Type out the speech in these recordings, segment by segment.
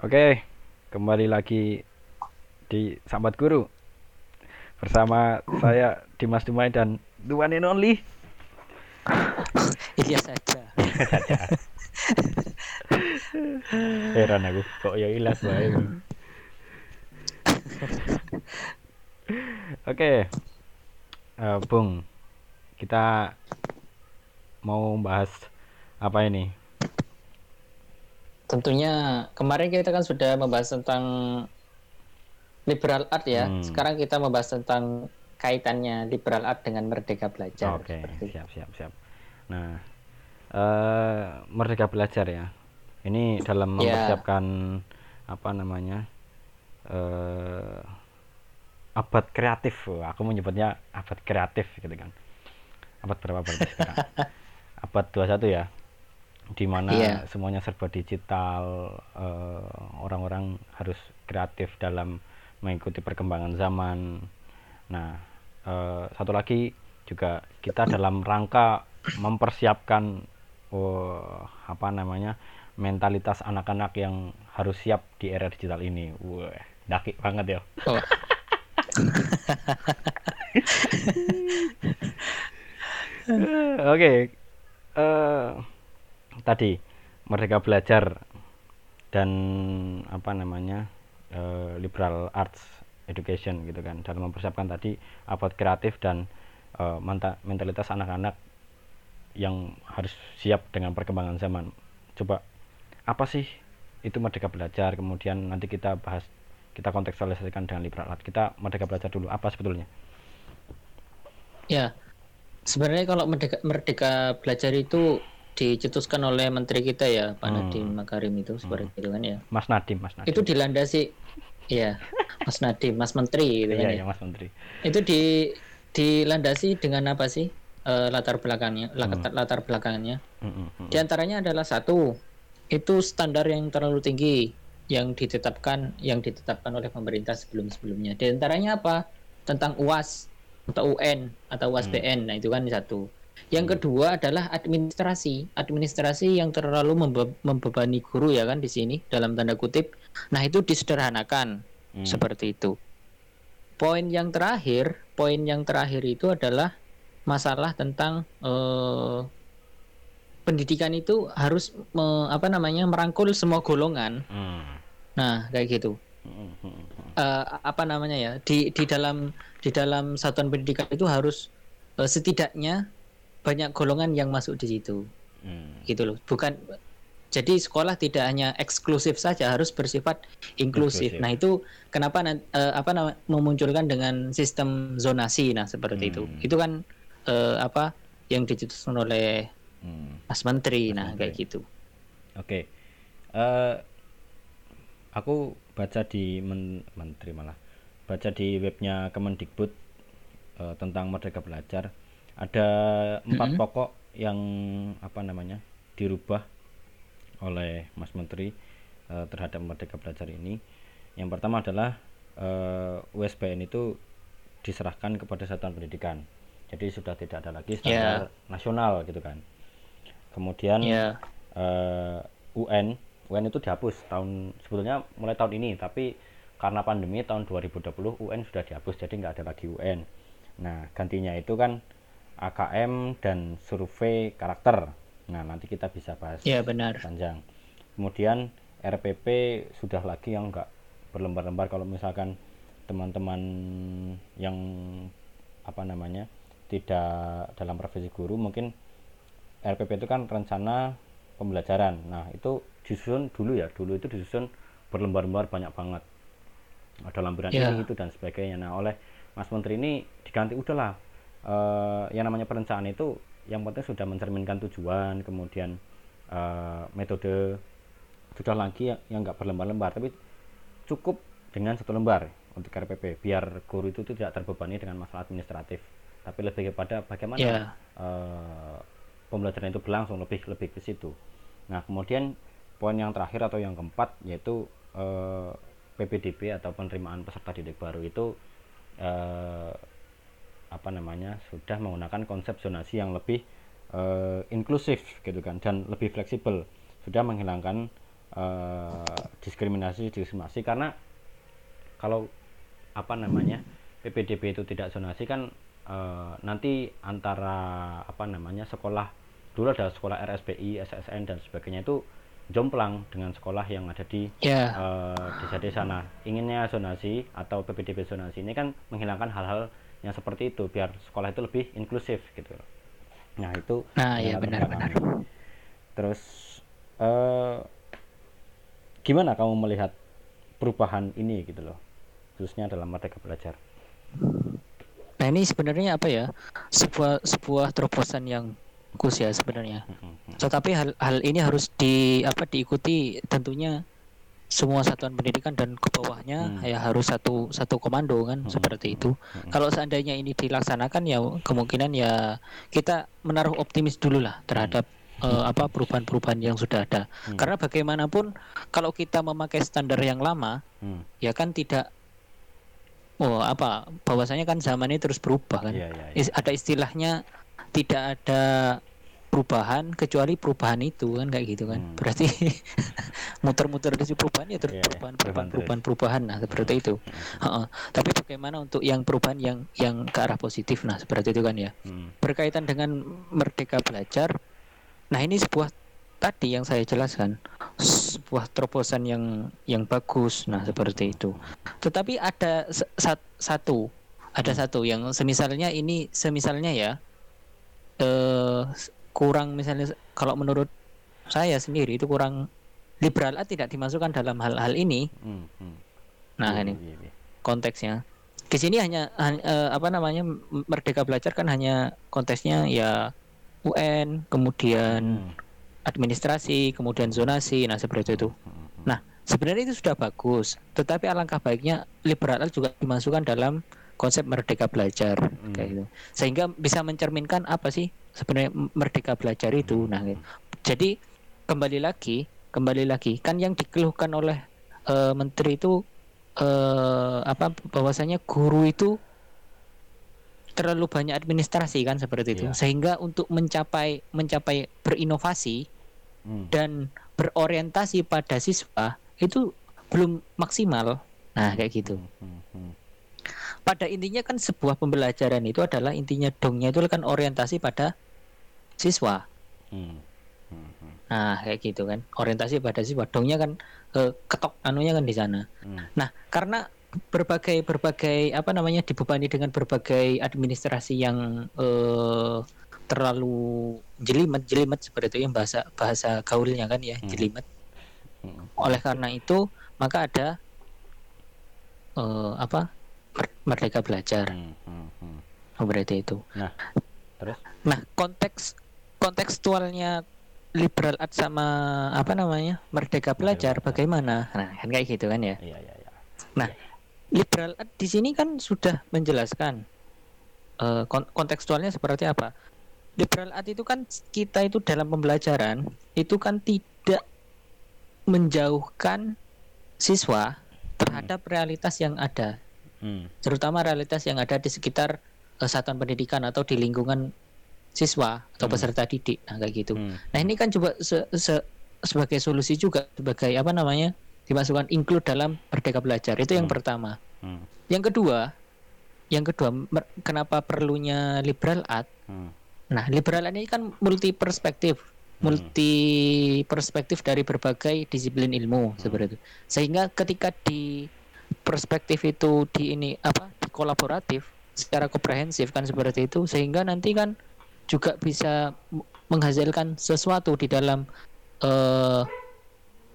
Oke, kembali lagi di Sambat Guru bersama saya Dimas Dumai dan the one and only Iya saja. Heran aku kok ya ilas bae. Oke. Eh, Bung, kita mau bahas apa ini? Tentunya kemarin kita kan sudah membahas tentang liberal art ya. Hmm. Sekarang kita membahas tentang kaitannya liberal art dengan merdeka belajar. Oke, itu. siap siap siap. Nah, eh Merdeka Belajar ya. Ini dalam Ya. mempersiapkan apa namanya? eh abad kreatif. Aku menyebutnya abad kreatif gitu kan. Abad berapa berarti sekarang? abad 21 ya. Di mana Iya. semuanya serba digital, eh, orang-orang harus kreatif dalam mengikuti perkembangan zaman. Nah, eh, satu lagi juga kita dalam rangka mempersiapkan oh, apa namanya mentalitas anak-anak yang harus siap di era digital ini. Wah, daki banget ya. Oh, Oke, eh, tadi Merdeka Belajar dan apa namanya eh, liberal arts education gitu kan dalam mempersiapkan tadi abad kreatif dan menta- mentalitas anak-anak yang harus siap dengan perkembangan zaman. Coba apa sih itu Merdeka Belajar? Kemudian nanti kita bahas kita kontekstualisasikan dengan liberal art. Kita Merdeka Belajar dulu apa sebetulnya? ya. Sebenarnya kalau merdeka, merdeka belajar itu dicetuskan oleh menteri kita ya, Pak Hmm. Nadiem Makarim itu seperti itu kan ya. Mas Nadim, Mas Nadim. Itu dilandasi ya, Mas Nadiem, Mas Menteri gitu kan Iya, ya. ya, Mas Menteri. Itu di dilandasi dengan apa sih? eh, latar belakangnya, latar, latar belakangnya. Mm, mm, mm. Di antaranya adalah satu, itu standar yang terlalu tinggi yang ditetapkan yang ditetapkan oleh pemerintah sebelum-sebelumnya. Di antaranya apa? Tentang UAS atau UN atau UAS BN. Nah, itu kan satu. Yang kedua adalah administrasi. Administrasi yang terlalu membe- membebani guru ya kan di sini dalam tanda kutip. Nah, itu disederhanakan Hmm. seperti itu. Poin yang terakhir, poin yang terakhir itu adalah masalah tentang eh, pendidikan itu harus me- apa namanya merangkul semua golongan. Hmm. Nah, kayak gitu. Eh, apa namanya ya? Di di dalam di dalam satuan pendidikan itu harus eh, setidaknya banyak golongan yang masuk di situ. Mm. Gitu loh. Bukan jadi sekolah tidak hanya eksklusif saja harus bersifat inklusif. Inklusif. Nah, itu kenapa eh, apa nama memunculkan dengan sistem zonasi nah seperti itu. Hmm. Itu kan eh, apa yang dicetuskan oleh Mm. Mas Menteri. Mas nah, Menteri. kayak gitu. Oke. Eh, aku baca di men- menteri malah baca di webnya Kemendikbud eh, tentang Merdeka Belajar ada empat Mhm. pokok yang apa namanya dirubah oleh Mas Menteri eh, terhadap Merdeka Belajar ini. Yang pertama adalah eh, USBN itu diserahkan kepada satuan pendidikan. Jadi sudah tidak ada lagi standar nasional gitu kan. Kemudian Ya. eh, UN UN itu dihapus tahun sebetulnya mulai tahun ini tapi karena pandemi tahun 2020 UN sudah dihapus jadi nggak ada lagi UN nah gantinya itu kan AKM dan survei karakter nah nanti kita bisa bahas Ya, benar. panjang kemudian RPP sudah lagi yang nggak berlembar-lembar kalau misalkan teman-teman yang apa namanya tidak dalam profesi guru mungkin RPP itu kan rencana pembelajaran. Nah, itu disusun dulu ya. Dulu itu disusun berlembar-lembar banyak banget. Ada lampiran Ya. ini itu dan sebagainya. Nah, oleh Mas Menteri ini diganti udahlah. Eh yang namanya perencanaan itu yang penting sudah mencerminkan tujuan, kemudian eh, metode sudah lagi yang- yang nggak berlembar-lembar, tapi cukup dengan satu lembar untuk RPP biar guru itu tidak terbebani dengan masalah administratif tapi lebih kepada bagaimana Ya. eh, pembelajaran itu berlangsung lebih lebih ke situ nah kemudian poin yang terakhir atau yang keempat yaitu eh, PPDB atau penerimaan peserta didik baru itu eh, apa namanya sudah menggunakan konsep zonasi yang lebih eh, inklusif gitu kan dan lebih fleksibel sudah menghilangkan eh, diskriminasi diskriminasi karena kalau apa namanya PPDB itu tidak zonasi kan eh, nanti antara apa namanya sekolah dulu ada sekolah RSBI, SSN dan sebagainya itu jomplang dengan sekolah yang ada di Ya. eh, desa-desa. Nah, inginnya zonasi atau PPDB zonasi ini kan menghilangkan hal-hal yang seperti itu biar sekolah itu lebih inklusif gitu. Nah, itu Nah, yang ya benar-benar. Terus eh gimana kamu melihat perubahan ini gitu loh, khususnya dalam Merdeka Belajar? Nah, ini sebenarnya apa ya? Sebuah sebuah terobosan yang bagus ya sebenarnya. Tetapi hal hal ini harus di apa diikuti tentunya semua satuan pendidikan dan ke bawahnya Hmm. ya harus satu satu komando kan Hmm, seperti itu. hmm. Kalau seandainya ini dilaksanakan ya kemungkinan ya kita menaruh optimis dulu lah terhadap eh, apa perubahan-perubahan yang sudah ada. Hmm. Karena bagaimanapun kalau kita memakai standar yang lama Hmm. ya kan tidak oh apa bahwasanya kan zaman ini terus berubah kan. Iya, iya. Is- ada istilahnya tidak ada perubahan kecuali perubahan itu kan kayak gitu kan Hmm. berarti muter-muter di perubahan ya terus Iya, iya. perubahan Perubahan perubahan perubahan. Perubahan nah seperti itu. Heeh. tapi bagaimana untuk yang perubahan yang yang ke arah positif? Nah seperti itu kan ya. Hmm. berkaitan dengan merdeka belajar nah ini sebuah tadi yang saya jelaskan. Sebuah terobosan yang yang bagus. Nah seperti itu. Tetapi ada satu. Ada satu yang semisalnya ini semisalnya ya eh kurang misalnya kalau menurut saya sendiri itu kurang liberal ah, tidak dimasukkan dalam hal-hal ini Hmm. Hmm. nah Iya, ini iya, iya. konteksnya di sini hanya han- eh, apa namanya merdeka belajar kan hanya konteksnya ya UN kemudian Hmm. administrasi kemudian zonasi nah seperti itu Hmm. Hmm. nah sebenarnya itu sudah bagus tetapi alangkah baiknya liberal juga dimasukkan dalam konsep merdeka belajar Hmm. kayak gitu sehingga bisa mencerminkan apa sih sebenarnya merdeka belajar itu nah gitu. jadi kembali lagi kembali lagi kan yang dikeluhkan oleh eh, menteri itu eh, apa bahwasanya guru itu terlalu banyak administrasi kan seperti itu Iya. sehingga untuk mencapai mencapai berinovasi Hmm. dan berorientasi pada siswa itu belum maksimal nah kayak gitu Hmm. Hmm. pada intinya kan sebuah pembelajaran itu adalah intinya dongnya itu kan orientasi pada siswa Hmm. Hmm. Hmm. nah kayak gitu kan orientasi pada siswa dongnya kan eh, ketok anunya kan di sana Hmm. nah karena berbagai berbagai apa namanya dibebani dengan berbagai administrasi yang eh, terlalu jelimet jelimet seperti itu yang bahasa bahasa gaulnya kan ya Hmm. jelimet Hmm. oleh karena itu maka ada eh, apa mer- merdeka belajar Hmm. Hmm. Hmm. Berarti itu Terus? nah konteks kontekstualnya liberal art sama apa namanya merdeka belajar bagaimana nah kan kayak gitu kan ya Iya, iya, iya. liberal art di sini kan sudah menjelaskan eh, kon- kontekstualnya seperti apa. Liberal art itu kan kita itu dalam pembelajaran itu kan tidak menjauhkan siswa terhadap realitas yang ada, Hmm. terutama realitas yang ada di sekitar eh, satuan pendidikan atau di lingkungan siswa atau Hmm. peserta didik. Nah, kayak gitu. Hmm. Nah, ini kan coba se- se- sebagai solusi juga sebagai apa namanya? dimasukkan include dalam merdeka belajar. Itu yang Hmm. pertama. Hmm. Yang kedua, yang kedua kenapa perlunya liberal art? Hmm. Nah, liberal art ini kan multi perspektif, Hmm. multi perspektif dari berbagai disiplin ilmu seperti itu. Sehingga ketika di perspektif itu di ini apa? di kolaboratif secara komprehensif kan seperti itu sehingga nanti kan juga bisa menghasilkan sesuatu di dalam eh,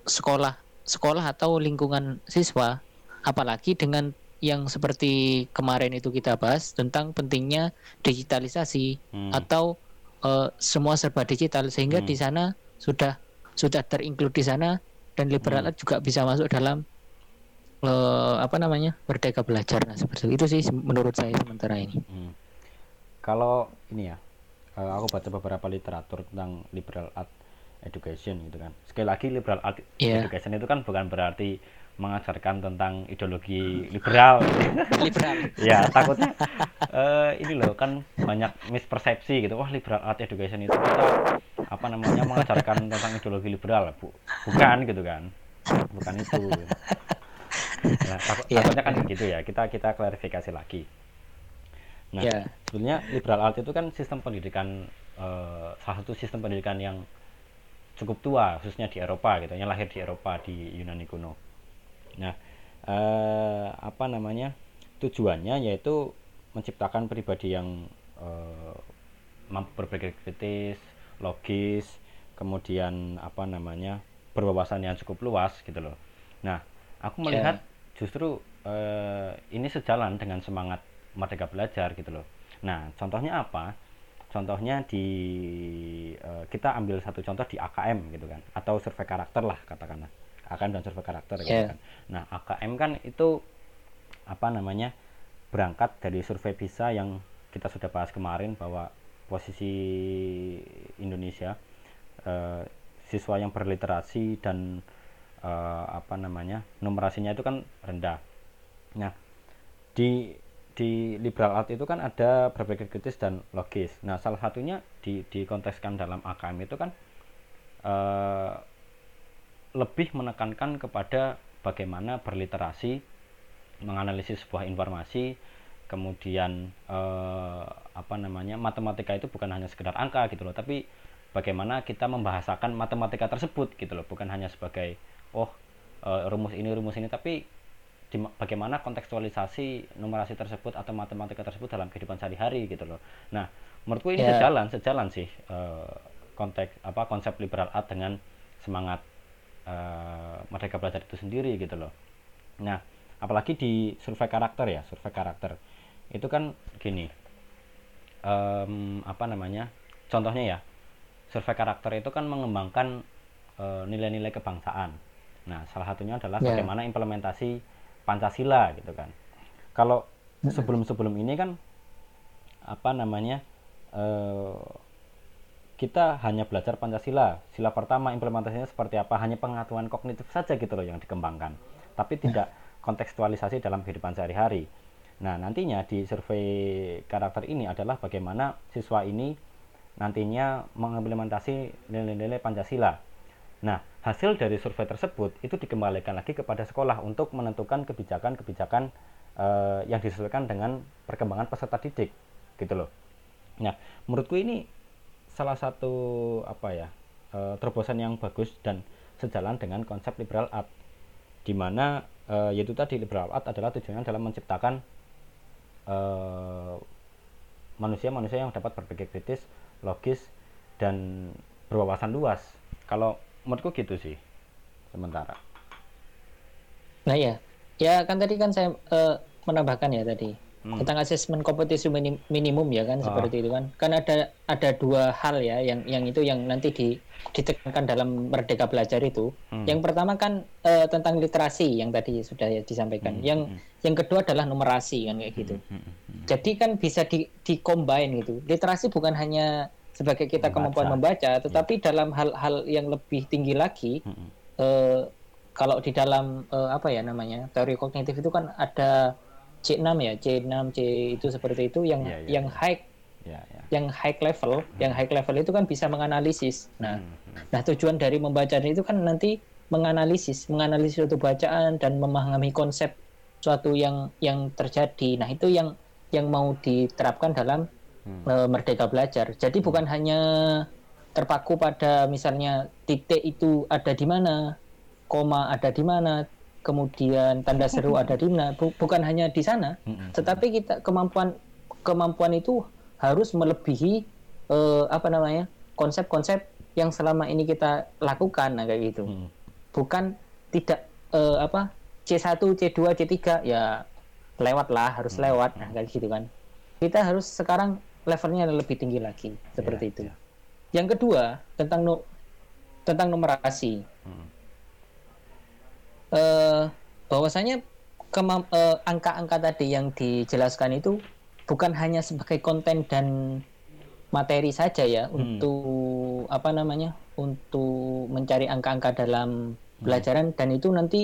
sekolah sekolah atau lingkungan siswa apalagi dengan yang seperti kemarin itu kita bahas tentang pentingnya digitalisasi Hmm. atau eh, semua serba digital sehingga Hmm. di sana sudah sudah terinclude di sana dan liberal Hmm. juga bisa masuk dalam eh, apa namanya merdeka belajar nah seperti itu sih menurut saya sementara ini Hmm. Kalau ini ya, eh, aku baca beberapa literatur tentang liberal art education gitu kan. Sekali lagi liberal art Iya. education itu kan bukan berarti mengajarkan tentang ideologi liberal. liberal ya takutnya eh, ini loh kan banyak mispersepsi gitu. Wah liberal art education itu kita apa namanya mengajarkan tentang ideologi liberal, Bu. Bukan gitu kan. bukan itu nah, takut, yeah. takutnya kan gitu ya kita kita klarifikasi lagi nah yeah. sebenarnya liberal art itu kan sistem pendidikan uh, salah satu sistem pendidikan yang cukup tua khususnya di Eropa gitu yang lahir di Eropa di Yunani kuno nah uh, apa namanya tujuannya yaitu menciptakan pribadi yang uh, mampu berpikir kritis logis kemudian apa namanya berwawasan yang cukup luas gitu loh nah aku ya. melihat yeah. justru uh, ini sejalan dengan semangat merdeka belajar gitu loh nah contohnya apa contohnya di uh, kita ambil satu contoh di AKM gitu kan atau survei karakter lah katakanlah AKM dan survei karakter yeah. gitu ya. kan nah AKM kan itu apa namanya berangkat dari survei PISA yang kita sudah bahas kemarin bahwa posisi Indonesia uh, siswa yang berliterasi dan uh, apa namanya numerasinya itu kan rendah. Nah di di liberal art itu kan ada berbagai kritis dan logis. Nah salah satunya di dikontekskan dalam AKM itu kan uh, lebih menekankan kepada bagaimana berliterasi, menganalisis sebuah informasi, kemudian eh, apa namanya matematika itu bukan hanya sekedar angka gitu loh tapi bagaimana kita membahasakan matematika tersebut gitu loh bukan hanya sebagai oh eh, rumus ini rumus ini tapi bagaimana kontekstualisasi numerasi tersebut atau matematika tersebut dalam kehidupan sehari-hari gitu loh nah menurutku ini yeah. sejalan sejalan sih eh, konteks apa konsep liberal art dengan semangat eh, mereka belajar itu sendiri gitu loh nah apalagi di survei karakter ya survei karakter itu kan gini um, apa namanya contohnya ya survei karakter itu kan mengembangkan nilai eh, nilai-nilai kebangsaan nah salah satunya adalah yeah. bagaimana implementasi pancasila gitu kan kalau sebelum-sebelum ini kan apa namanya uh, kita hanya belajar Pancasila. Sila pertama implementasinya seperti apa? Hanya pengetahuan kognitif saja gitu loh yang dikembangkan. Tapi tidak kontekstualisasi dalam kehidupan sehari-hari. Nah, nantinya di survei karakter ini adalah bagaimana siswa ini nantinya mengimplementasi nilai-nilai Pancasila. Nah, hasil dari survei tersebut itu dikembalikan lagi kepada sekolah untuk menentukan kebijakan-kebijakan uh, yang disesuaikan dengan perkembangan peserta didik, gitu loh. Nah, menurutku ini salah satu apa ya uh, terobosan yang bagus dan sejalan dengan konsep liberal art, di mana uh, yaitu tadi liberal art adalah tujuannya dalam menciptakan manusia-manusia yang dapat berpikir kritis, logis, dan berwawasan luas. Kalau menurutku gitu sih, sementara. Nah ya, ya kan tadi kan saya uh, menambahkan ya tadi hmm. tentang asesmen kompetisi minim, minimum ya kan seperti itu kan kan ada ada dua hal ya yang yang itu yang nanti di, ditekankan dalam merdeka belajar itu hmm. yang pertama kan uh, tentang literasi yang tadi sudah ya disampaikan hmm. yang hmm. yang kedua adalah numerasi kan kayak gitu hmm. Hmm. hmm. jadi kan bisa di di combine gitu literasi bukan hanya sebagai kita membaca. kemampuan membaca tetapi yeah. dalam hal-hal yang lebih tinggi lagi hmm. uh, kalau di dalam uh, apa ya namanya teori kognitif itu kan ada C6 ya, C6, C itu seperti itu yang yeah, yeah, yang yeah. high yeah, yeah. yang high level, hmm. yang high level itu kan bisa menganalisis. Nah, hmm. nah tujuan dari membaca itu kan nanti menganalisis, menganalisis suatu bacaan dan memahami konsep suatu yang yang terjadi. Nah, itu yang yang mau diterapkan dalam hmm. uh, merdeka belajar. Jadi hmm. bukan hanya terpaku pada misalnya titik itu ada di mana, koma ada di mana, kemudian tanda seru ada di mana bukan hanya di sana tetapi kita kemampuan kemampuan itu harus melebihi uh, apa namanya konsep-konsep yang selama ini kita lakukan nah kayak gitu mm. bukan tidak uh, apa C1 C2 C3 ya lewat lah harus lewat nah kayak gitu kan kita harus sekarang levelnya lebih tinggi lagi seperti yeah, itu yeah. yang kedua tentang no, tentang numerasi hmm uh, bahwasanya uh, angka-angka tadi yang dijelaskan itu bukan hanya sebagai konten dan materi saja ya hmm. untuk apa namanya untuk mencari angka-angka dalam pelajaran hmm. dan itu nanti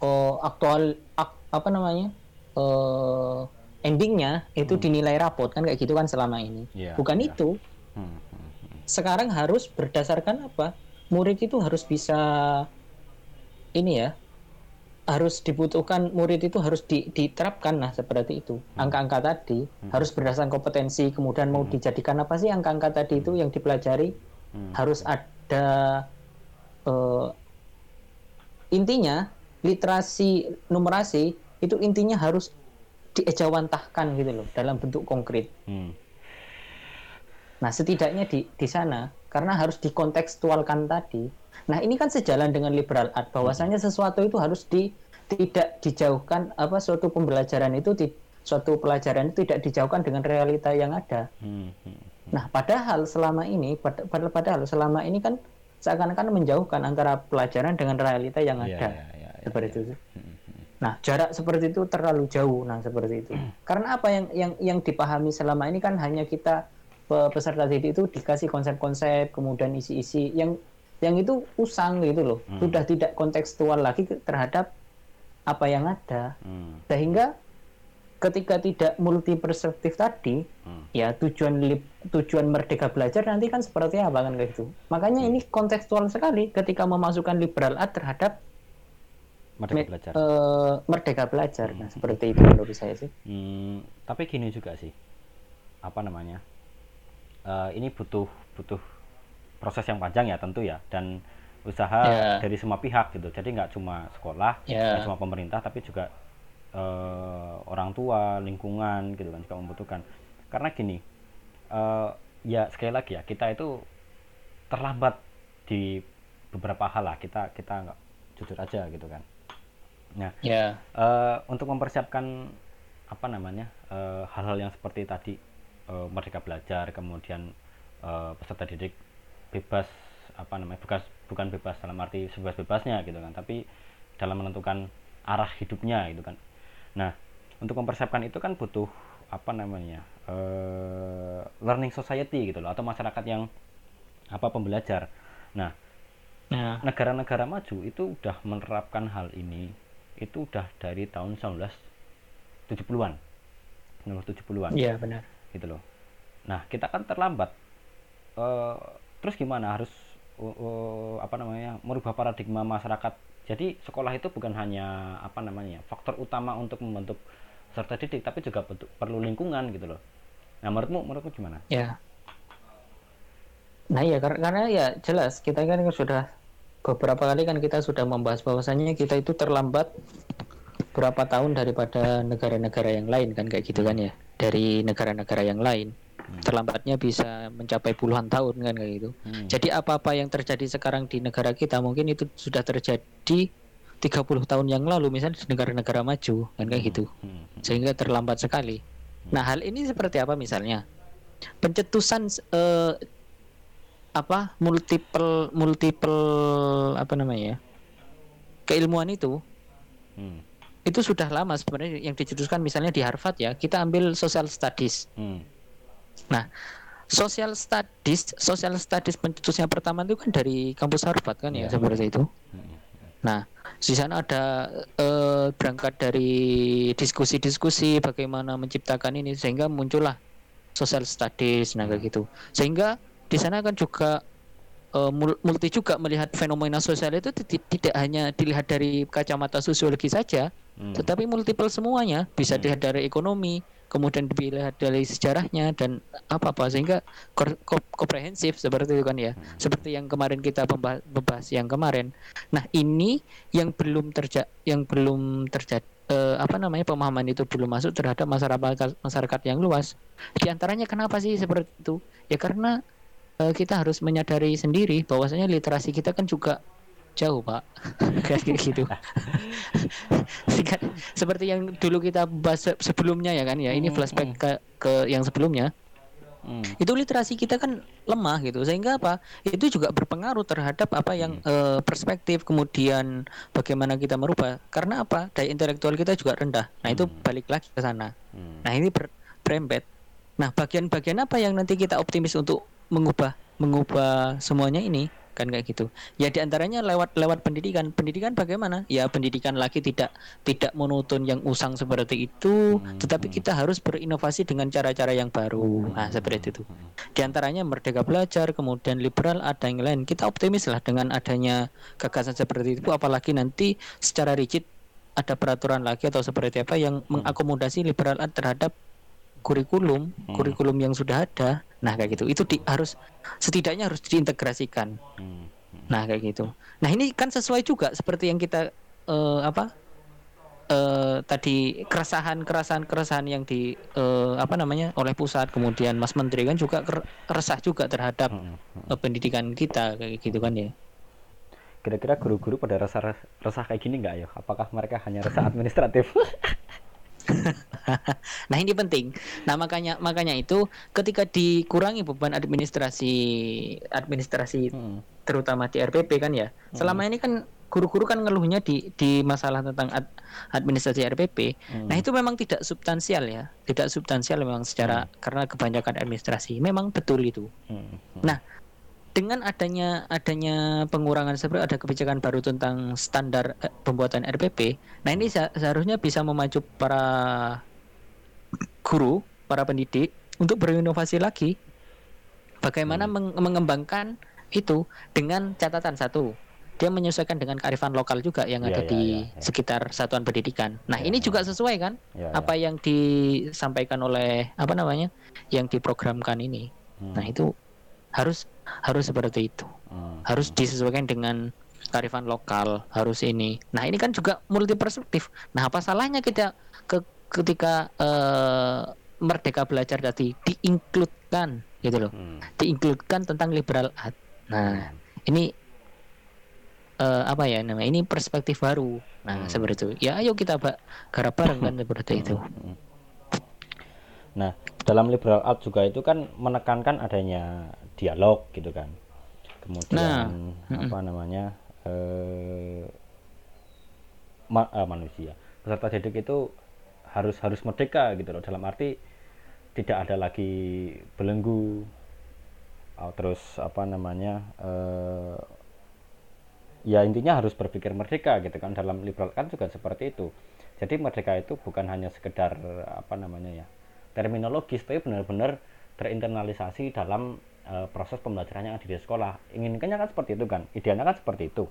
uh, aktual ak, apa namanya uh, endingnya itu hmm. dinilai rapot kan kayak gitu kan selama ini. Yeah, bukan yeah. itu. Hmm, hmm, hmm. sekarang harus berdasarkan apa? Murid itu harus bisa ini ya harus dibutuhkan murid itu harus di, diterapkan nah seperti itu. Angka-angka tadi harus berdasarkan kompetensi kemudian mau dijadikan apa sih angka-angka tadi itu yang dipelajari? Harus ada eh, intinya literasi numerasi itu intinya harus diejawantahkan gitu loh dalam bentuk konkret Hmm. Nah, setidaknya di di sana karena harus dikontekstualkan tadi. Nah, ini kan sejalan dengan liberal art bahwasanya sesuatu itu harus di tidak dijauhkan apa suatu pembelajaran itu di suatu pelajaran itu tidak dijauhkan dengan realita yang ada. Hmm. Hmm. Nah, padahal selama ini pad- pad- padahal selama ini kan seakan-akan menjauhkan antara pelajaran dengan realita yang Iya, ada. iya, iya, iya, seperti iya. itu. Nah, jarak seperti itu terlalu jauh. Nah, seperti itu. Karena apa yang yang yang dipahami selama ini kan hanya kita pe- peserta didik itu dikasih konsep-konsep, kemudian isi-isi yang yang itu usang gitu loh. Sudah tidak kontekstual lagi terhadap apa yang ada. Hmm. Sehingga ketika tidak multi perspektif tadi, Hmm. ya tujuan tujuan merdeka belajar nanti kan seperti apa kan kayak gitu. Makanya ini kontekstual sekali ketika memasukkan liberal art terhadap Merdeka me- belajar. eh, merdeka belajar. Nah, seperti itu menurut saya sih. Hmm, tapi gini juga sih, apa namanya? eh, ini butuh butuh proses yang panjang ya tentu ya dan usaha Ya. dari semua pihak gitu. Jadi nggak cuma sekolah, nggak cuma pemerintah, tapi juga eh, orang tua, lingkungan gitu kan juga membutuhkan. Karena gini, eh, ya sekali lagi ya kita itu terlambat di beberapa hal lah. Kita kita nggak jujur aja gitu kan. Nah, Ya, Eh, untuk mempersiapkan apa namanya eh, hal-hal yang seperti tadi eh, merdeka belajar kemudian eh, peserta didik bebas apa namanya bukan bukan bebas dalam arti sebebas-bebasnya gitu kan tapi dalam menentukan arah hidupnya gitu kan. Nah untuk mempersiapkan itu kan butuh apa namanya eh, learning society gitu loh atau masyarakat yang apa pembelajar. Nah nah, negara-negara maju itu udah menerapkan hal ini itu udah dari tahun 1970-an 1970-an iya benar. gitu loh. Nah kita kan terlambat. Eh, terus gimana harus uh, uh, apa namanya merubah paradigma masyarakat? Jadi sekolah itu bukan hanya apa namanya faktor utama untuk membentuk peserta didik tapi juga bentuk- perlu lingkungan gitu loh. Nah menurutmu menurutmu gimana? Ya. Nah, ya karena, karena ya jelas kita kan sudah beberapa kali kan kita sudah membahas bahwasannya kita itu terlambat berapa tahun daripada negara-negara yang lain kan kayak gitu kan ya. Dari negara-negara yang lain. Terlambatnya bisa mencapai puluhan tahun kan kayak gitu. Hmm. Jadi apa-apa yang terjadi sekarang di negara kita mungkin itu sudah terjadi 30 tahun yang lalu misalnya di negara-negara maju kan kayak gitu Hmm. sehingga terlambat sekali. Nah, hal ini seperti apa misalnya? Pencetusan eh, apa multiple multiple apa namanya ya? Keilmuan itu Hmm. itu sudah lama sebenarnya yang dicetuskan misalnya di Harvard ya, kita ambil social studies. Hmm. Nah, social studies, social studies pencetusnya pertama itu kan dari kampus Harvard kan ya, Ya. seperti itu. Hmm. Nah, di sana ada eh, berangkat dari diskusi-diskusi bagaimana menciptakan ini sehingga muncullah social studies nah kayak gitu. Sehingga di sana kan juga eh, mul- multi juga melihat fenomena sosial itu ti- tidak hanya dilihat dari kacamata sosiologi saja, Hmm. tetapi multiple semuanya. Bisa dilihat dari ekonomi, kemudian dilihat dari sejarahnya dan apa apa sehingga komprehensif seperti itu kan ya. Seperti yang kemarin kita pemba- membahas yang kemarin. Nah ini yang belum terjadi yang belum terjadi apa namanya pemahaman itu belum masuk terhadap masyarakat masyarakat yang luas. Di antaranya kenapa sih seperti itu? Ya karena eh, kita harus menyadari sendiri bahwasanya literasi kita kan juga jauh pak. Kayak gitu. Seperti yang dulu kita bahas se- sebelumnya ya kan ya. Ini Hmm, flashback ke ke yang sebelumnya. Hmm. itu literasi kita kan lemah gitu. Sehingga apa? Itu juga berpengaruh terhadap apa yang eh, perspektif kemudian bagaimana kita merubah. Karena apa? Daya intelektual kita juga rendah. Nah itu balik lagi ke sana. Hmm. nah ini ber, berembet. Nah bagian-bagian apa yang nanti kita optimis untuk mengubah mengubah semuanya ini kan kayak gitu. Ya di antaranya lewat lewat pendidikan. Pendidikan bagaimana? Ya pendidikan lagi tidak tidak monoton yang usang seperti itu. Hmm, tetapi kita harus berinovasi dengan cara-cara yang baru. Nah seperti itu. Di antaranya merdeka belajar kemudian liberal ada yang lain. Kita optimis lah dengan adanya gagasan seperti itu. Apalagi nanti secara rigid ada peraturan lagi atau seperti apa yang mengakomodasi liberal terhadap kurikulum kurikulum yang sudah ada nah kayak gitu itu di, harus setidaknya harus diintegrasikan Hmm. nah kayak gitu nah ini kan sesuai juga seperti yang kita eh, apa eh, tadi keresahan keresahan keresahan yang di eh, apa namanya oleh pusat kemudian Mas Menteri kan juga resah juga terhadap eh, pendidikan kita kayak gitu kan ya Kira-kira guru-guru pada resah resah kayak gini nggak ya? Apakah mereka hanya resah administratif? Nah ini penting. Nah makanya makanya itu ketika dikurangi beban administrasi administrasi Hmm. terutama di RPP kan ya. Selama ini kan guru-guru kan ngeluhnya di di masalah tentang ad- administrasi RPP. Hmm. Nah itu memang tidak substansial ya, tidak substansial memang secara karena kebanyakan administrasi. Memang betul itu. Hmm. Nah dengan adanya adanya pengurangan seperti ada kebijakan baru tentang standar eh, pembuatan RPP. Nah ini se- seharusnya bisa memacu para guru, para pendidik untuk berinovasi lagi. Bagaimana meng- mengembangkan itu dengan catatan satu, dia menyesuaikan dengan kearifan lokal juga yang Iya, ada iya, di iya, iya. sekitar satuan pendidikan. Nah Iya, ini juga sesuai kan? Ya, Apa yang disampaikan oleh apa namanya, yang diprogramkan ini. Hmm. Nah itu harus harus seperti itu. Hmm. harus disesuaikan dengan kearifan lokal harus ini. Nah ini kan juga multi perspektif nah apa salahnya kita ke, ketika eh, merdeka belajar tadi? Diinkludkan gitu loh. Hmm. diinkludkan tentang liberal art. Nah ini eh, apa ya namanya? Ini perspektif baru. Nah Hmm. seperti itu. Ya ayo kita garap bareng kan seperti itu. Hmm. Nah, dalam liberal art juga itu kan menekankan adanya dialog gitu kan. Kemudian Nah, apa namanya? eh ma- eh, manusia. Peserta didik itu harus harus merdeka gitu loh dalam arti tidak ada lagi belenggu Oh, terus apa namanya? eh ya intinya harus berpikir merdeka gitu kan dalam liberal kan juga seperti itu jadi merdeka itu bukan hanya sekedar apa namanya ya terminologis tapi benar-benar terinternalisasi dalam eh, proses pembelajaran yang ada di sekolah inginkannya kan seperti itu kan idealnya kan seperti itu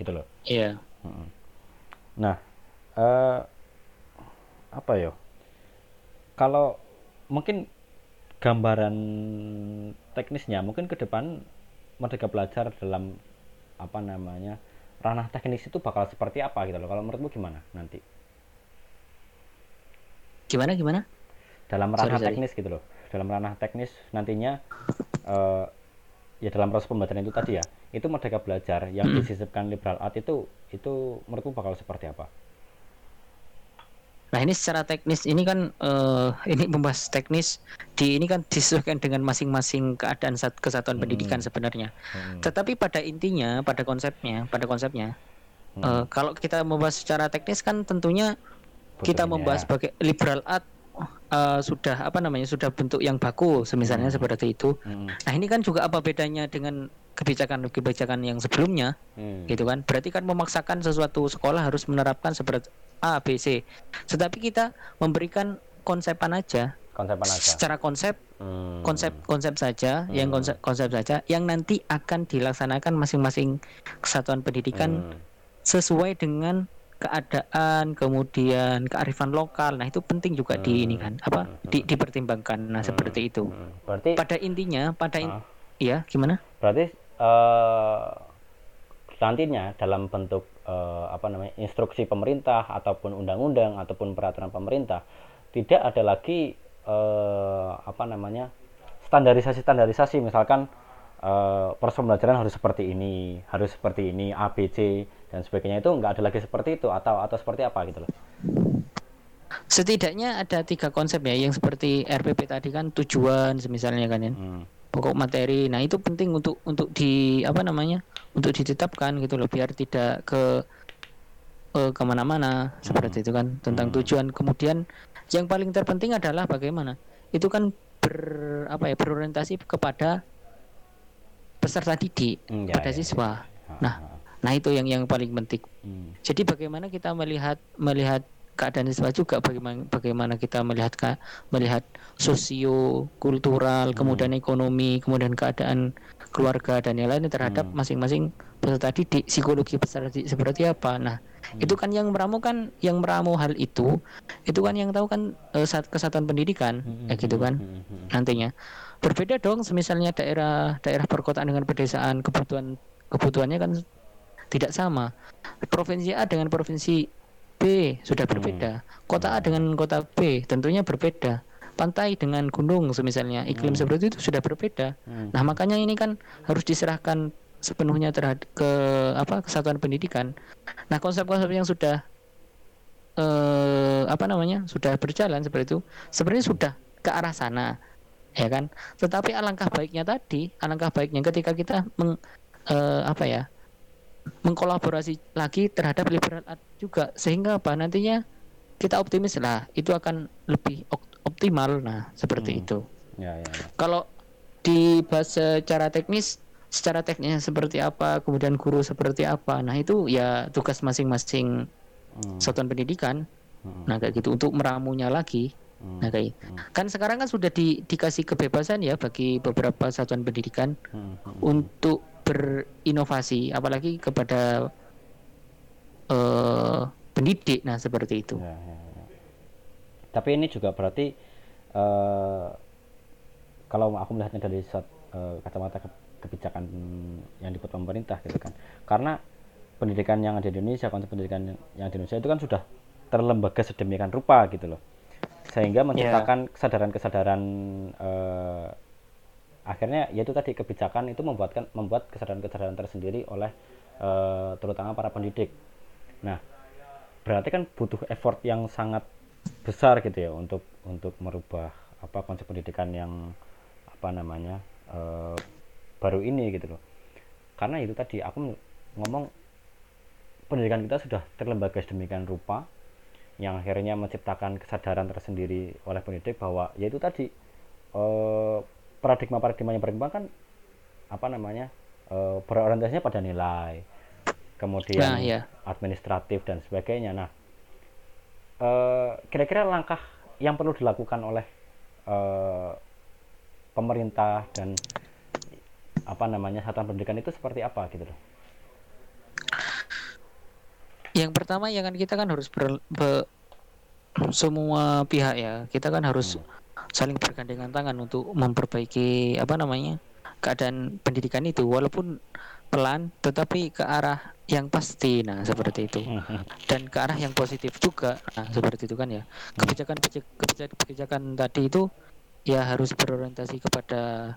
gitu loh iya Mm-mm. Nah, eh, apa ya? Kalau mungkin gambaran teknisnya, mungkin ke depan Merdeka Belajar dalam apa namanya ranah teknis itu bakal seperti apa gitu loh. Kalau menurutmu gimana nanti? gimana gimana Dalam Sorry, ranah sorry. teknis gitu loh. Dalam ranah teknis nantinya eh, ya dalam proses pembelajaran itu tadi ya, itu Merdeka Belajar yang disisipkan liberal art itu itu menurutmu bakal seperti apa? Nah ini secara teknis ini kan eh, ini membahas teknis di ini kan disesuaikan dengan masing-masing keadaan sat- kesatuan pendidikan sebenarnya. Hmm. Tetapi pada intinya, pada konsepnya, pada konsepnya, eh, kalau kita membahas secara teknis kan tentunya kita Butuhnya. membahas sebagai liberal art eh, sudah apa namanya sudah bentuk yang baku, semisalnya seperti itu. Hmm. Nah ini kan juga apa bedanya dengan kebijakan-kebijakan yang sebelumnya? Hmm. gitu kan berarti kan memaksakan sesuatu sekolah harus menerapkan seperti A B C tetapi kita memberikan konsepan aja konsepan aja secara konsep Hmm. konsep konsep saja yang konsep konsep saja yang nanti akan dilaksanakan masing-masing kesatuan pendidikan Hmm. sesuai dengan keadaan kemudian kearifan lokal. Nah itu penting juga di ini kan apa di- dipertimbangkan. Nah seperti itu. Hmm. berarti pada intinya pada in- Ah. iya gimana? Berarti eh, nantinya dalam bentuk eh, apa namanya instruksi pemerintah ataupun undang-undang ataupun peraturan pemerintah tidak ada lagi eh, apa namanya standarisasi standarisasi misalkan eh, proses pembelajaran harus seperti ini harus seperti ini A B C dan sebagainya itu nggak ada lagi seperti itu atau atau seperti apa gitu loh. Setidaknya ada tiga konsep ya yang seperti RPP tadi kan tujuan misalnya kan ya. Hmm. pokok materi. Nah itu penting untuk untuk di apa namanya untuk ditetapkan gitu loh biar tidak ke eh, ke mana-mana seperti itu kan tentang tujuan. Kemudian yang paling terpenting adalah bagaimana? Itu kan ber apa ya berorientasi kepada peserta didik Hmm, ya, pada ya, siswa. ya. Nah, Nah, itu yang yang paling penting. Hmm. Jadi bagaimana kita melihat melihat keadaan siswa juga bagaimana bagaimana kita melihat ka- melihat sosio kultural kemudian ekonomi kemudian keadaan keluarga dan yang lainnya terhadap Hmm. masing-masing peserta didik psikologi peserta didik seperti apa nah itu kan yang meramu kan yang meramu hal itu itu kan yang tahu kan eh, saat kesatuan pendidikan Hmm, kayak gitu kan hmm, hmm, hmm. nantinya berbeda dong misalnya daerah daerah perkotaan dengan pedesaan kebutuhan kebutuhannya kan tidak sama. Provinsi A dengan provinsi B sudah berbeda. Kota A dengan kota B tentunya berbeda. Pantai dengan gunung semisalnya iklim seperti itu sudah berbeda. Hmm. nah makanya ini kan harus diserahkan sepenuhnya terhadap ke apa kesatuan pendidikan. Nah konsep-konsep yang sudah eh apa namanya sudah berjalan seperti itu sebenarnya sudah ke arah sana ya kan? Tetapi alangkah baiknya tadi alangkah baiknya ketika kita meng, eh, apa ya mengkolaborasi lagi terhadap liberal art juga sehingga apa nantinya kita optimis lah itu akan lebih op- optimal. Nah seperti Hmm. itu. Ya, ya, ya. kalau dibahas secara teknis secara teknisnya seperti apa kemudian guru seperti apa nah itu ya tugas masing-masing Hmm, satuan pendidikan. Hmm, nah kayak gitu untuk meramunya lagi hmm, nah kayak kan sekarang kan sudah di- dikasih kebebasan ya bagi beberapa satuan pendidikan hmm, hmm. untuk berinovasi apalagi kepada eh pendidik nah seperti itu Ya, ya, ya. Tapi ini juga berarti eh, kalau aku melihatnya dari sat- eh, kacamata ke- kebijakan yang dibuat pemerintah gitu kan. Karena pendidikan yang ada di Indonesia, konsep pendidikan yang- yang di Indonesia itu kan sudah terlembaga sedemikian rupa gitu loh. Sehingga menciptakan kesadaran-kesadaran eh, akhirnya yaitu tadi kebijakan itu membuatkan membuat kesadaran-kesadaran tersendiri oleh eh, terutama para pendidik. Nah, berarti kan butuh effort yang sangat besar gitu ya untuk untuk merubah apa konsep pendidikan yang apa namanya eh, baru ini gitu loh karena itu tadi aku ngomong pendidikan kita sudah terlembaga sedemikian rupa yang akhirnya menciptakan kesadaran tersendiri oleh pendidik bahwa yaitu tadi eh, paradigma-paradigma yang berkembang kan apa namanya eh, berorientasinya pada nilai kemudian Nah, iya. administratif dan sebagainya nah eh, kira-kira langkah yang perlu dilakukan oleh eh, pemerintah dan apa namanya satuan pendidikan itu seperti apa gitu loh Yang pertama ya kan kita kan harus ber, be- semua pihak ya. Kita kan harus saling bergandengan tangan untuk memperbaiki apa namanya keadaan pendidikan itu. Walaupun pelan tetapi ke arah yang pasti. Nah seperti itu. Dan ke arah yang positif juga. Nah seperti itu kan ya. Kebijakan kebijakan kebijakan tadi itu ya harus berorientasi kepada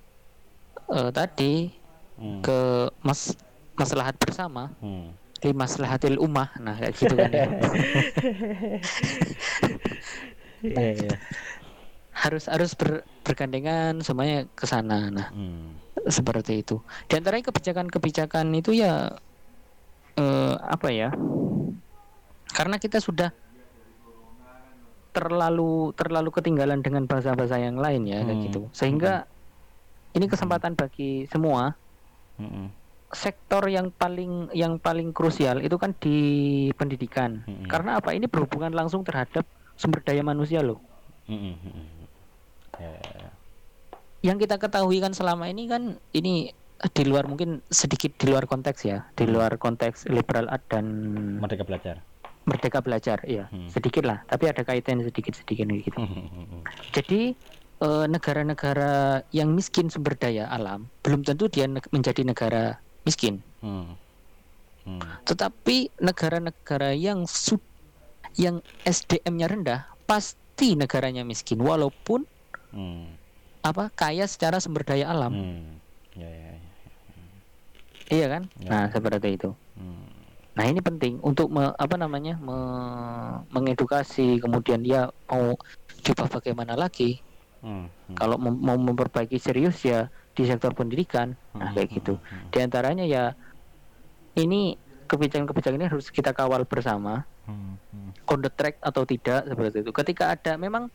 eh, tadi Hmm, ke mas maslahat bersama. Hmm. Di maslahatil ummah nah kayak gitu kan ya. Iya, iya. harus harus ber- bergandengan semuanya ke sana nah Hmm, seperti itu di antaranya kebijakan-kebijakan itu ya eh, apa ya karena kita sudah terlalu terlalu ketinggalan dengan bahasa-bahasa yang lain ya kayak Hmm. gitu sehingga ini kesempatan bagi semua hmm, hmm. Sektor yang paling yang paling krusial itu kan di pendidikan Mm-mm. karena apa ini berhubungan langsung terhadap sumber daya manusia loh Hmm, hmm, hmm. Ya. yang kita ketahui kan selama ini kan ini di luar mungkin sedikit di luar konteks ya di Hmm. luar konteks liberal art dan Merdeka belajar. merdeka belajar ya Hmm. sedikit lah tapi ada kaitan sedikit sedikit gitu Hmm, hmm, hmm, hmm. jadi eh, negara-negara yang miskin sumber daya alam belum tentu dia neg- menjadi negara miskin Hmm. Hmm. tetapi negara-negara yang sud yang SDM-nya rendah pasti negaranya miskin walaupun Hmm. apa kaya secara sumber daya alam Hmm. Ya, ya, ya. iya kan Ya. nah seperti itu Hmm. nah ini penting untuk me- apa namanya me- mengedukasi kemudian dia mau coba bagaimana lagi Hmm. Hmm. kalau mem- mau memperbaiki serius ya di sektor pendidikan nah Hmm, kayak hmm, gitu hmm, di antaranya ya ini kebijakan-kebijakan ini harus kita kawal bersama hmm, hmm. on the track atau tidak seperti itu. Ketika ada memang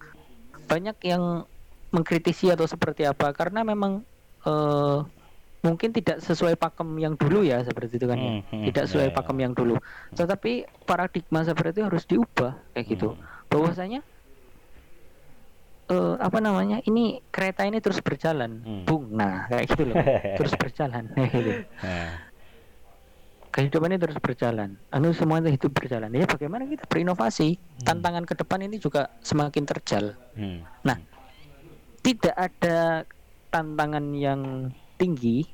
banyak yang mengkritisi atau seperti apa karena memang eh, mungkin tidak sesuai pakem yang dulu ya seperti itu kan ya. Hmm, hmm, tidak ya, sesuai ya. pakem yang dulu tetapi paradigma seperti itu harus diubah kayak gitu Hmm. bahwasanya eh apa namanya ini kereta ini terus berjalan. Hmm. bung. Nah kayak gitu loh. Terus berjalan. Kayak gitu. Kehidupan ini terus berjalan. Anu semuanya hidup berjalan. Ya bagaimana kita berinovasi? Tantangan ke depan ini juga semakin terjal. Hmm. Nah, tidak ada tantangan yang tinggi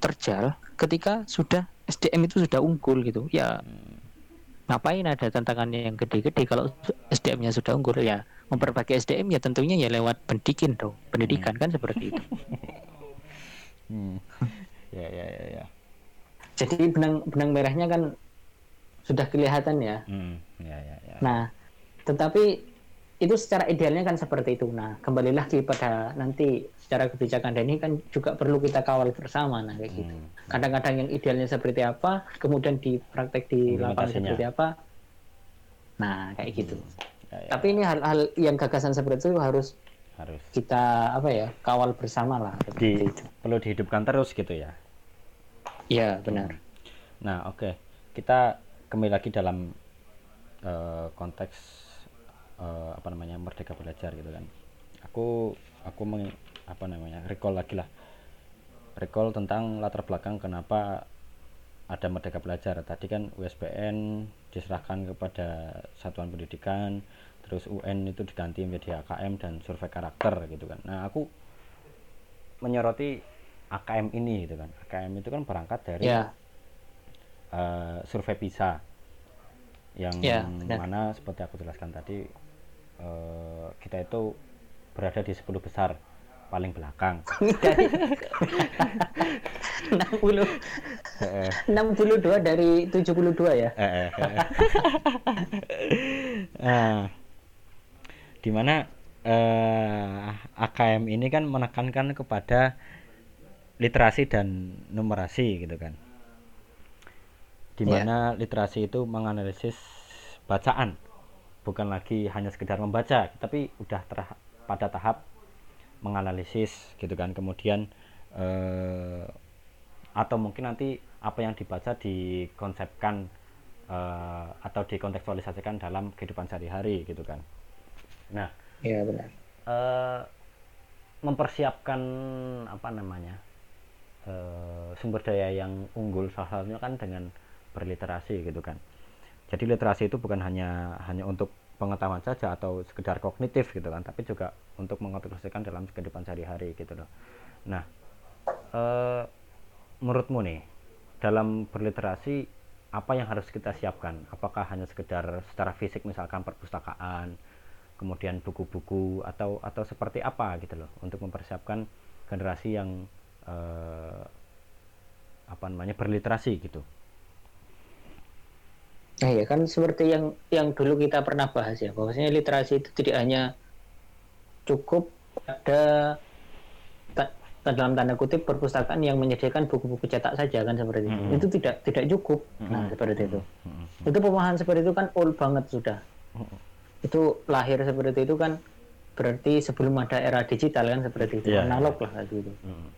terjal ketika sudah SDM itu sudah unggul gitu. Ya ngapain ada tantangannya yang gede-gede? Kalau SDM-nya sudah unggul ya memperbaiki SDM ya tentunya ya lewat pendidikan dong. Pendidikan kan seperti itu. Hmm. ya ya ya ya Jadi benang benang merahnya kan sudah kelihatan ya. Hmm. ya ya ya Nah, tetapi itu secara idealnya kan seperti itu. Nah, kembali lagi pada nanti secara kebijakan dan ini kan juga perlu kita kawal bersama nah kayak gitu. Hmm. Kadang-kadang yang idealnya seperti apa, kemudian di praktek di lapangan seperti apa. Nah, kayak gitu. Ya, ya. Tapi ini hal-hal yang gagasan seperti itu harus harus kita apa ya, kawal bersama lah di itu. perlu dihidupkan terus gitu ya Iya, benar. Nah, oke. Kita kembali lagi dalam eh, konteks eh, apa namanya merdeka belajar gitu kan. Aku aku meng, apa namanya recall lagi lah. Recall tentang latar belakang kenapa ada merdeka belajar. Tadi kan USBN diserahkan kepada satuan pendidikan, terus UN itu diganti menjadi AKM dan survei karakter gitu kan. Nah, aku menyoroti AKM ini gitu kan. AKM itu kan berangkat dari Ya, eh, survei PISA yang Ya, benar. mana seperti aku jelaskan tadi eh, kita itu berada di 10 besar paling belakang. dari 60 Eh, 62 dari 72 ya. eh, eh, eh. nah, di mana eh, AKM ini kan menekankan kepada literasi dan numerasi gitu kan di mana literasi itu menganalisis bacaan bukan lagi hanya sekedar membaca tapi udah pada tahap menganalisis gitu kan. Kemudian eh, atau mungkin nanti apa yang dibaca dikonsepkan eh, atau dikontekstualisasikan dalam kehidupan sehari-hari gitu kan. Nah Iya, benar. eh, mempersiapkan apa namanya eh, sumber daya yang unggul salah satunya kan dengan berliterasi gitu kan. Jadi literasi itu bukan hanya hanya untuk pengetahuan saja atau sekedar kognitif gitu kan tapi juga untuk mengontekstualisasikan dalam kehidupan sehari-hari gitu loh. Nah eh, menurutmu nih dalam berliterasi apa yang harus kita siapkan? Apakah hanya sekedar secara fisik misalkan perpustakaan kemudian buku-buku atau atau seperti apa gitu loh untuk mempersiapkan generasi yang eh, apa namanya berliterasi gitu Nah ya kan seperti yang yang dulu kita pernah bahas ya, bahwasanya literasi itu tidak hanya cukup ada dalam tanda kutip perpustakaan yang menyediakan buku-buku cetak saja kan seperti itu. Mm-mm. Itu tidak tidak cukup. Nah seperti itu. Mm-mm. Itu pemahaman seperti itu kan old banget sudah. Mm-mm. Itu lahir seperti itu kan berarti sebelum ada era digital kan seperti itu Iya, analog lah gitu. Mm-mm.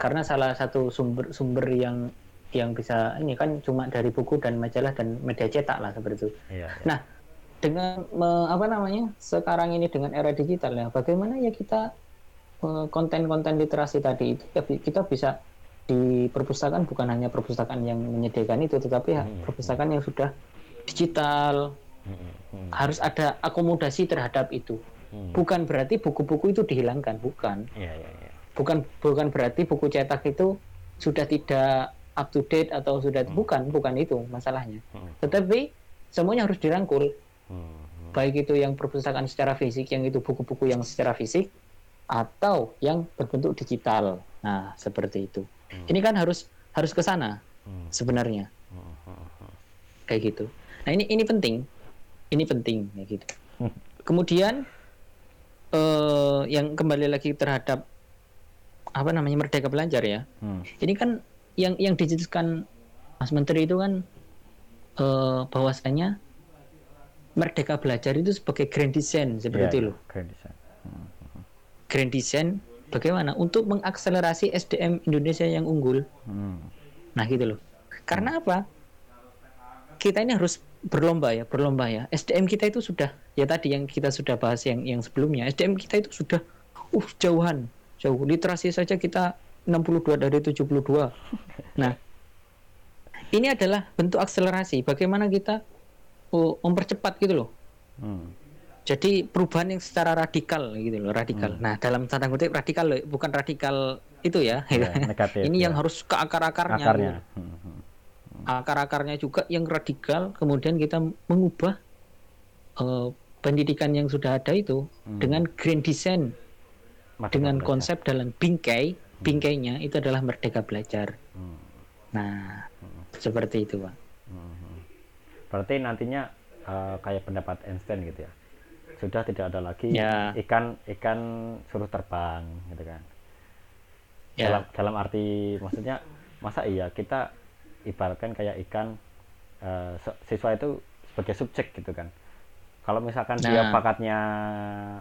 Karena salah satu sumber sumber yang yang bisa ini kan cuma dari buku dan majalah dan media cetak lah seperti itu. Iya, iya. Nah, dengan me- apa namanya sekarang ini dengan era digital ya, bagaimana ya kita eh, konten-konten literasi tadi itu ya kita bisa di perpustakaan bukan hanya perpustakaan yang menyediakan itu, tetapi ya Hmm. perpustakaan yang sudah digital Mm-mm. Mm-mm. harus ada akomodasi terhadap itu. Mm. Bukan berarti buku-buku itu dihilangkan, bukan. Iya, iya, iya. Bukan bukan berarti buku cetak itu sudah tidak up to date atau sudah bukan bukan itu masalahnya. Mm. Tetapi semuanya harus dirangkul Mm. baik itu yang perpustakaan secara fisik, yang itu buku-buku yang secara fisik, atau yang berbentuk digital. Nah, seperti itu. Ini kan harus harus ke sana Mm. sebenarnya, Mm. Mm. kayak gitu. Nah, ini ini penting, ini penting, kayak gitu. Kemudian eh, yang kembali lagi terhadap apa namanya merdeka belajar ya. Mm. Ini kan yang yang dijelaskan Mas Menteri itu kan eh, bahwasanya merdeka belajar itu sebagai grand design seperti itu Iya, loh. keren design. Mm. grand design bagaimana untuk mengakselerasi SDM Indonesia yang unggul. Hmm. Nah gitu loh. Karena apa? Kita ini harus berlomba ya, berlomba ya. SDM kita itu sudah ya tadi yang kita sudah bahas yang yang sebelumnya. SDM kita itu sudah uh jauhan, jauh. Literasi saja kita 62 dari 72. Nah, ini adalah bentuk akselerasi. Bagaimana kita oh, mempercepat gitu loh. Hmm. Jadi perubahan yang secara radikal gitu loh, radikal. Hmm. Nah, dalam tanda kutip radikal loh, bukan radikal itu ya. Ya, negatif, ini yang ya. harus ke akar-akarnya. Akarnya. gitu. Hmm, hmm. Akar-akarnya juga yang radikal, kemudian kita mengubah eh, pendidikan yang sudah ada itu Hmm. dengan grand design, Merdeka dengan belajar. konsep dalam bingkai, bingkainya itu adalah merdeka belajar. Hmm. Nah, seperti itu, Pak. Hmm. Berarti nantinya eh, kayak pendapat Einstein gitu ya. Sudah tidak ada lagi Ya. ikan ikan suruh terbang gitu kan. Ya. Dalam dalam arti maksudnya masa iya kita ibaratkan kayak ikan se- siswa itu sebagai subjek gitu kan. Kalau misalkan dia Nah. bakatnya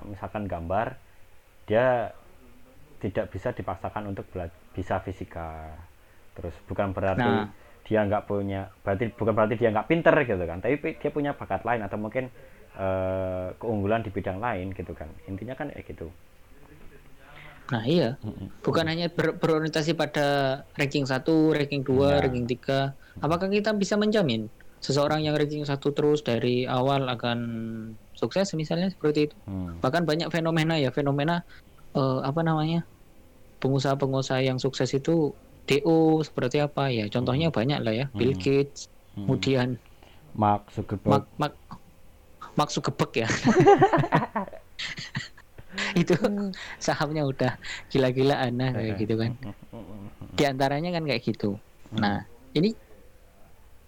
misalkan gambar, dia tidak bisa dipaksakan untuk bela- bisa fisika. Terus bukan berarti Nah. dia nggak punya, berarti bukan berarti dia nggak pinter gitu kan. Tapi pi- dia punya bakat lain atau mungkin eh, keunggulan di bidang lain gitu kan. Intinya kan kayak gitu. Nah, iya. Bukan hanya ber- berorientasi pada ranking 1, ranking 2, Ya. ranking 3. Apakah kita bisa menjamin seseorang yang ranking 1 terus dari awal akan sukses misalnya seperti itu? Hmm. Bahkan banyak fenomena ya, fenomena eh, apa namanya? pengusaha-pengusaha yang sukses itu DO seperti apa ya? Contohnya banyak lah ya, Bill Hmm. Gates, Hmm. kemudian Mark Zuckerberg. Mark Mark Mark Zuckerberg ya. itu sahamnya udah gila-gilaan nah kayak gitu kan. Di antaranya kan kayak gitu. Nah, ini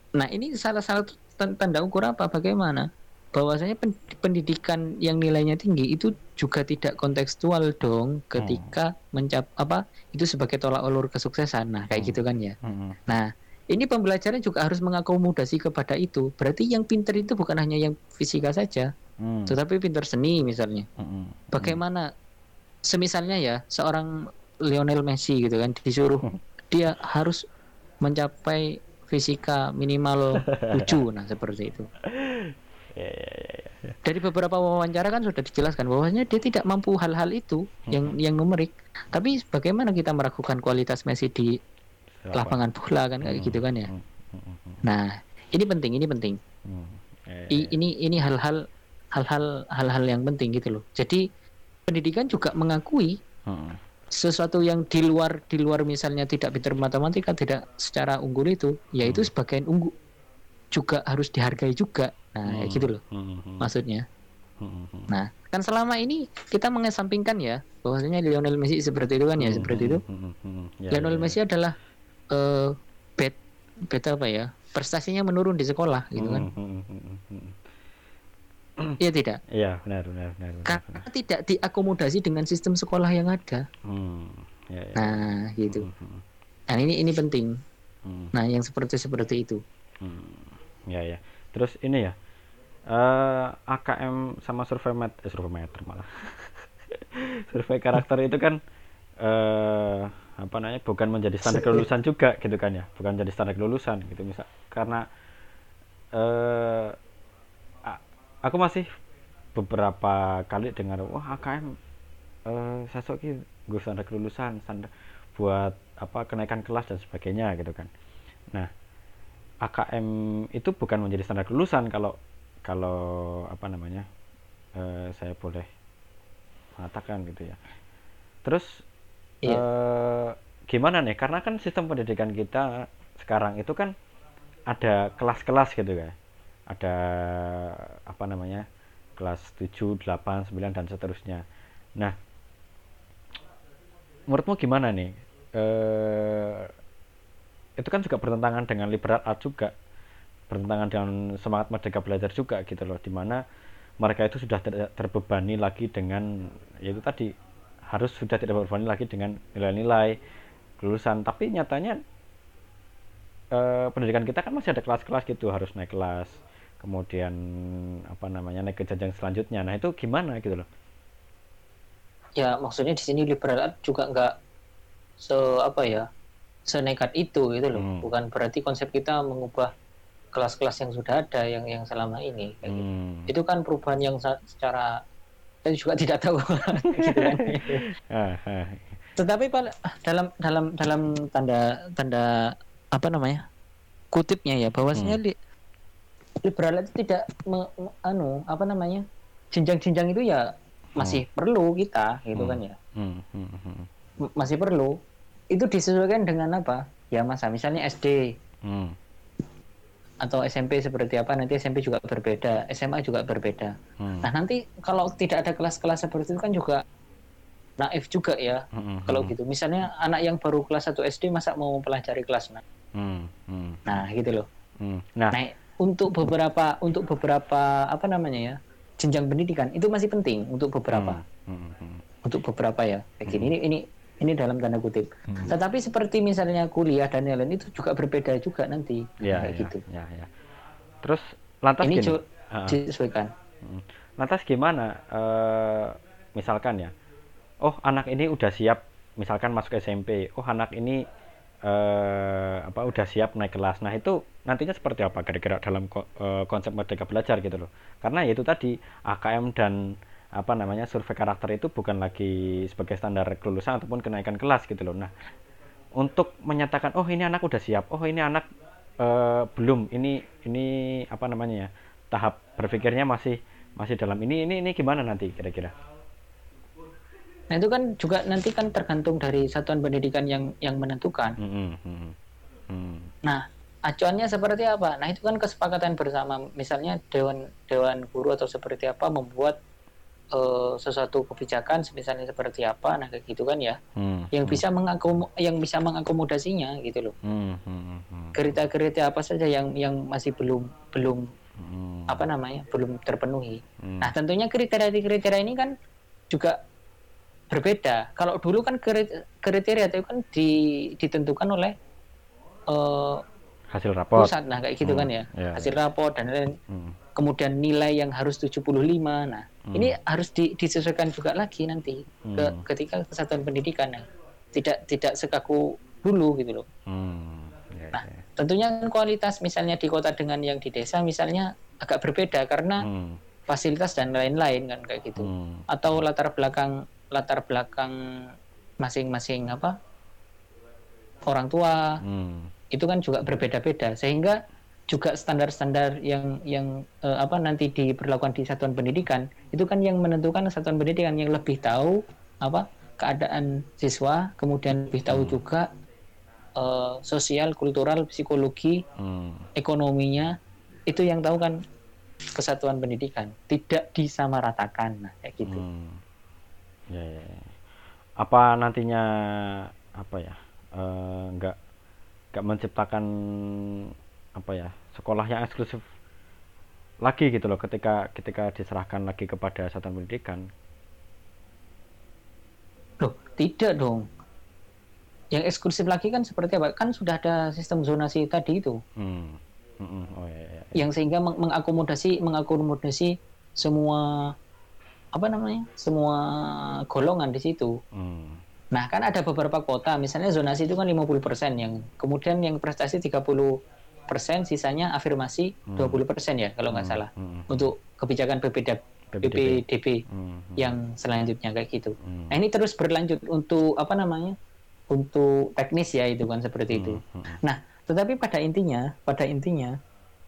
nah ini salah satu tan- tanda ukur apa bagaimana? Bahwasanya pen- pendidikan yang nilainya tinggi itu juga tidak kontekstual dong ketika mencap apa itu sebagai tolak ulur kesuksesan. Nah, kayak Hmm. gitu kan ya. Hmm. Nah, ini pembelajaran juga harus mengakomodasi kepada itu. Berarti yang pinter itu bukan hanya yang fisika saja, Hmm. tetapi pinter seni misalnya. Hmm. Bagaimana semisalnya ya seorang Lionel Messi gitu kan disuruh dia harus mencapai fisika minimal 7 nah seperti itu. Ya, ya, ya, ya. Dari beberapa wawancara kan sudah dijelaskan bahwasanya dia tidak mampu hal-hal itu yang yang numerik. Tapi bagaimana kita meragukan kualitas Messi di lapangan bola kan kayak gitu kan ya. Hmm. Hmm. Hmm. Nah, ini penting, ini penting. Hmm. Ya, ya, I- ya. ini ini hal-hal hal-hal hal-hal yang penting gitu loh. Jadi pendidikan juga mengakui Hmm. sesuatu yang di luar di luar misalnya tidak pintar matematika tidak secara unggul itu yaitu Hmm. sebagian unggul juga harus dihargai juga nah Hmm. gitu loh Hmm. Hmm. maksudnya Hmm. Hmm. nah kan selama ini kita mengesampingkan ya bahwasanya Lionel Messi seperti itu kan ya Hmm. seperti itu Hmm. Hmm. Ya, Lionel ya, Messi adalah eh bad bad apa ya prestasinya menurun di sekolah gitu kan Hmm. Hmm. Hmm. Hmm. iya tidak Iya, benar, benar, benar, benar, benar. karena tidak diakomodasi dengan sistem sekolah yang ada Hmm. Ya, ya. nah gitu Hmm. Hmm. nah ini ini penting Hmm. nah yang seperti seperti itu Hmm, ya ya. Terus ini ya, eh AKM sama survei met, eh, survei meter malah. survei karakter itu kan eh apa namanya bukan menjadi standar kelulusan juga gitu kan ya, bukan menjadi standar kelulusan gitu misal karena a- aku masih beberapa kali dengar wah AKM eh sesok ki gue standar kelulusan standar buat apa kenaikan kelas dan sebagainya gitu kan. Nah, AKM itu bukan menjadi standar kelulusan kalau kalau apa namanya eh, saya boleh mengatakan gitu ya. Terus Iya. eh, gimana nih? Karena kan sistem pendidikan kita sekarang itu kan ada kelas-kelas gitu ya. Ada apa namanya? kelas 7, 8, 9 dan seterusnya. Nah, menurutmu gimana nih? Eh itu kan juga bertentangan dengan liberal art juga. Bertentangan dengan semangat merdeka belajar juga gitu loh di mana mereka itu sudah tidak terbebani lagi dengan yaitu tadi harus sudah tidak terbebani lagi dengan nilai-nilai kelulusan. Tapi nyatanya eh, pendidikan kita kan masih ada kelas-kelas gitu harus naik kelas kemudian apa namanya naik ke jenjang selanjutnya. Nah itu gimana gitu loh? Ya maksudnya di sini liberal art juga nggak se apa ya senekat itu gitu loh Hmm. bukan berarti konsep kita mengubah kelas-kelas yang sudah ada yang yang selama ini kayak gitu. Hmm. itu kan perubahan yang secara saya juga tidak tahu gitu kan. Tetapi dalam dalam dalam tanda tanda apa namanya kutipnya ya bahwasanya Hmm. li- liberal itu tidak me- me- anu apa namanya jenjang-jenjang itu ya masih perlu kita gitu Hmm. kan ya Hmm, hmm, hmm. Masih perlu itu disesuaikan dengan apa? Ya masa misalnya SD Hmm. atau SMP seperti apa nanti SMP juga berbeda SMA juga berbeda. Hmm. nah nanti kalau tidak ada kelas-kelas seperti itu kan juga naif juga ya Hmm, kalau hmm, gitu. Misalnya anak yang baru kelas 1 SD masa mau mempelajari kelas 6 hmm, hmm, nah gitu loh. Hmm. Nah, nah untuk beberapa untuk beberapa apa namanya ya jenjang pendidikan itu masih penting untuk beberapa. Hmm, hmm, hmm. untuk beberapa ya. Kayak gini ini ini ini dalam tanda kutip Hmm. tetapi seperti misalnya kuliah dan lain-lain itu juga berbeda juga nanti Ya, kayak ya, gitu ya, ya. Terus lantas ini gini. ah, disesuaikan hmm. Lantas gimana? eh, misalkan ya, oh anak ini udah siap, misalkan masuk SMP. Oh anak ini eh, apa udah siap naik kelas. Nah itu nantinya seperti apa kira-kira dalam ko- eh, konsep merdeka belajar gitu loh? Karena ya itu tadi AKM dan apa namanya survei karakter itu bukan lagi sebagai standar kelulusan ataupun kenaikan kelas gitu loh. Nah untuk menyatakan oh ini anak udah siap, oh ini anak eh, belum, ini ini apa namanya ya tahap berpikirnya masih masih dalam ini ini ini gimana nanti kira-kira? nah itu kan juga nanti kan tergantung dari satuan pendidikan yang yang menentukan Hmm, hmm, hmm, hmm. nah acuannya seperti apa nah itu kan kesepakatan bersama misalnya dewan dewan guru atau seperti apa membuat eh, sesuatu kebijakan misalnya seperti apa nah kayak gitu kan ya. Hmm, yang hmm, bisa mengakom yang bisa mengakomodasinya gitu loh. Hmm, hmm, hmm, kereta-kereta apa saja yang yang masih belum belum hmm, apa namanya belum terpenuhi. Hmm, nah tentunya kriteria-kriteria ini kan juga berbeda. Kalau dulu kan kri- kriteria itu kan di- ditentukan oleh eh, hasil rapot. pusat. Nah kayak gitu Hmm, kan ya. ya, hasil rapor dan lain Hmm, kemudian nilai yang harus 75 nah Hmm. ini harus di- disesuaikan juga lagi nanti ke Hmm. ketika kesatuan pendidikan ya. tidak tidak sekaku dulu gitu loh hmm, ya, Nah, ya. tentunya kualitas misalnya di kota dengan yang di desa misalnya agak berbeda karena Hmm, fasilitas dan lain-lain kan kayak gitu hmm, atau latar belakang latar belakang masing-masing apa orang tua hmm, itu kan juga berbeda-beda sehingga juga standar-standar yang yang eh, apa nanti diberlakukan di satuan pendidikan itu kan yang menentukan satuan pendidikan yang lebih tahu apa keadaan siswa kemudian lebih tahu Hmm. juga eh, sosial kultural psikologi hmm. ekonominya itu yang tahu kan kesatuan pendidikan tidak disamaratakan nah kayak gitu Hmm. Ya, ya, ya. Apa nantinya apa ya? eh, nggak nggak menciptakan apa ya sekolah yang eksklusif lagi gitu loh ketika ketika diserahkan lagi kepada satuan pendidikan. Loh, tidak dong. Yang eksklusif lagi kan seperti apa? Kan sudah ada sistem zonasi tadi itu, Hmm. Mm-mm. Oh ya, ya, ya. yang sehingga meng- mengakomodasi mengakomodasi semua apa namanya? semua golongan di situ. Hmm. Nah, kan ada beberapa kota, misalnya zonasi itu kan 50% yang kemudian yang prestasi 30%, sisanya afirmasi Hmm. 20% ya kalau nggak Hmm, salah. hmm, Untuk kebijakan BPD. BPDB Hmm, yang selanjutnya kayak gitu. hmm, Nah, ini terus berlanjut untuk apa namanya? Untuk teknis ya itu kan seperti itu. hmm, hmm, Nah, tetapi pada intinya, pada intinya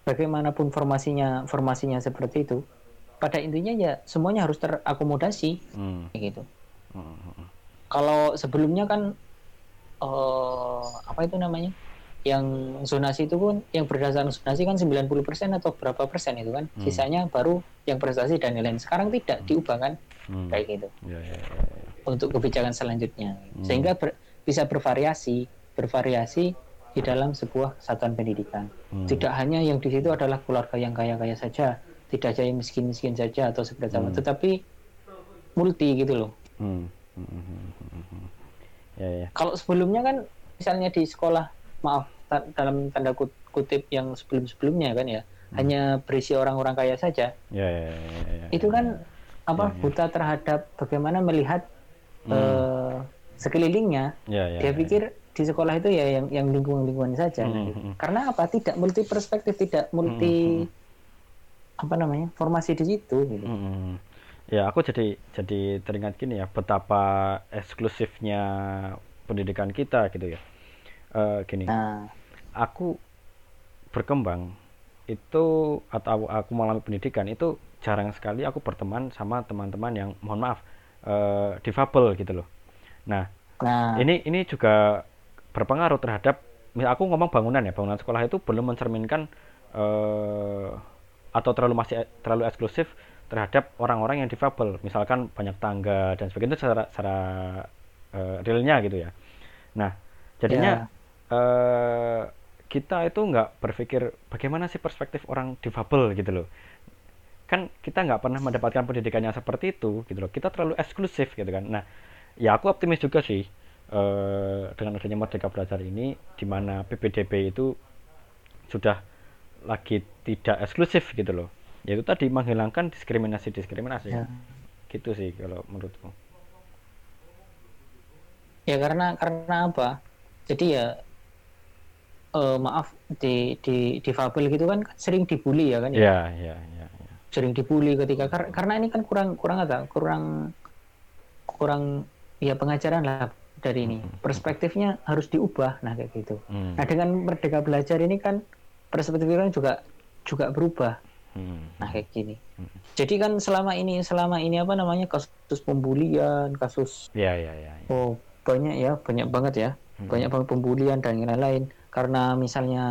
bagaimanapun formasinya formasinya seperti itu, pada intinya ya semuanya harus terakomodasi hmm, kayak gitu. hmm, hmm, Kalau sebelumnya kan eh apa itu namanya? Yang zonasi itu pun yang berdasarkan zonasi kan 90% atau berapa persen itu kan. Hmm. Sisanya baru yang prestasi dan lain-lain. Sekarang tidak diubah kan hmm. kayak gitu. Ya, ya, ya, ya. untuk kebijakan selanjutnya Hmm. sehingga ber- bisa bervariasi bervariasi di dalam sebuah satuan pendidikan Hmm. tidak hanya yang di situ adalah keluarga yang kaya-kaya saja tidak hanya yang miskin-miskin saja atau seperti apa Hmm. tetapi multi gitu loh Hmm, hmm, hmm, hmm, hmm, hmm. Ya, ya. kalau sebelumnya kan misalnya di sekolah maaf ta- dalam tanda kut- kutip yang sebelum-sebelumnya kan ya Hmm. hanya berisi orang-orang kaya saja Ya, ya, ya, ya, ya. itu kan apa Ya, ya. buta terhadap bagaimana melihat Hmm. eh, sekelilingnya Ya, ya. dia ya, pikir di sekolah itu ya yang yang lingkungan-lingkungan saja Hmm, gitu. hmm. karena apa tidak multi perspektif tidak multi apa namanya formasi di situ gitu. Mm-mm. Ya, aku jadi jadi teringat gini ya, betapa eksklusifnya pendidikan kita gitu ya. Eh, gini, nah. Aku berkembang itu atau aku mengalami pendidikan itu jarang sekali aku berteman sama teman-teman yang mohon maaf eh, difabel gitu loh. Nah, nah. ini ini juga berpengaruh terhadap misal aku ngomong bangunan ya bangunan sekolah itu belum mencerminkan eh, atau terlalu masih terlalu eksklusif terhadap orang-orang yang difabel. Misalkan banyak tangga dan sebagainya itu secara secara eh, realnya gitu ya. Nah jadinya eh, kita itu nggak berpikir bagaimana sih perspektif orang difabel gitu loh. Kan kita nggak pernah mendapatkan pendidikan yang seperti itu gitu loh. Kita terlalu eksklusif gitu kan. Nah ya aku optimis juga sih eh, dengan adanya Merdeka Belajar ini di mana PPDB itu sudah lagi tidak eksklusif gitu loh. Yaitu tadi menghilangkan diskriminasi diskriminasi Ya. gitu sih kalau menurutku. Ya karena karena apa? Jadi ya eh, maaf di di di fabel gitu kan sering dibully ya kan ya? Ya ya ya, ya. sering dibully ketika kar- karena ini kan kurang kurang apa? Kurang kurang ya pengajaran lah dari ini. Perspektifnya harus diubah nah kayak gitu. Hmm, nah dengan merdeka belajar ini kan perspektifnya juga juga berubah. Hmm, nah kayak gini. Hmm. jadi kan selama ini selama ini apa namanya kasus pembulian kasus ya ya ya, ya. oh banyak ya banyak banget ya. Hmm. banyak banget pembulian dan lain-lain karena misalnya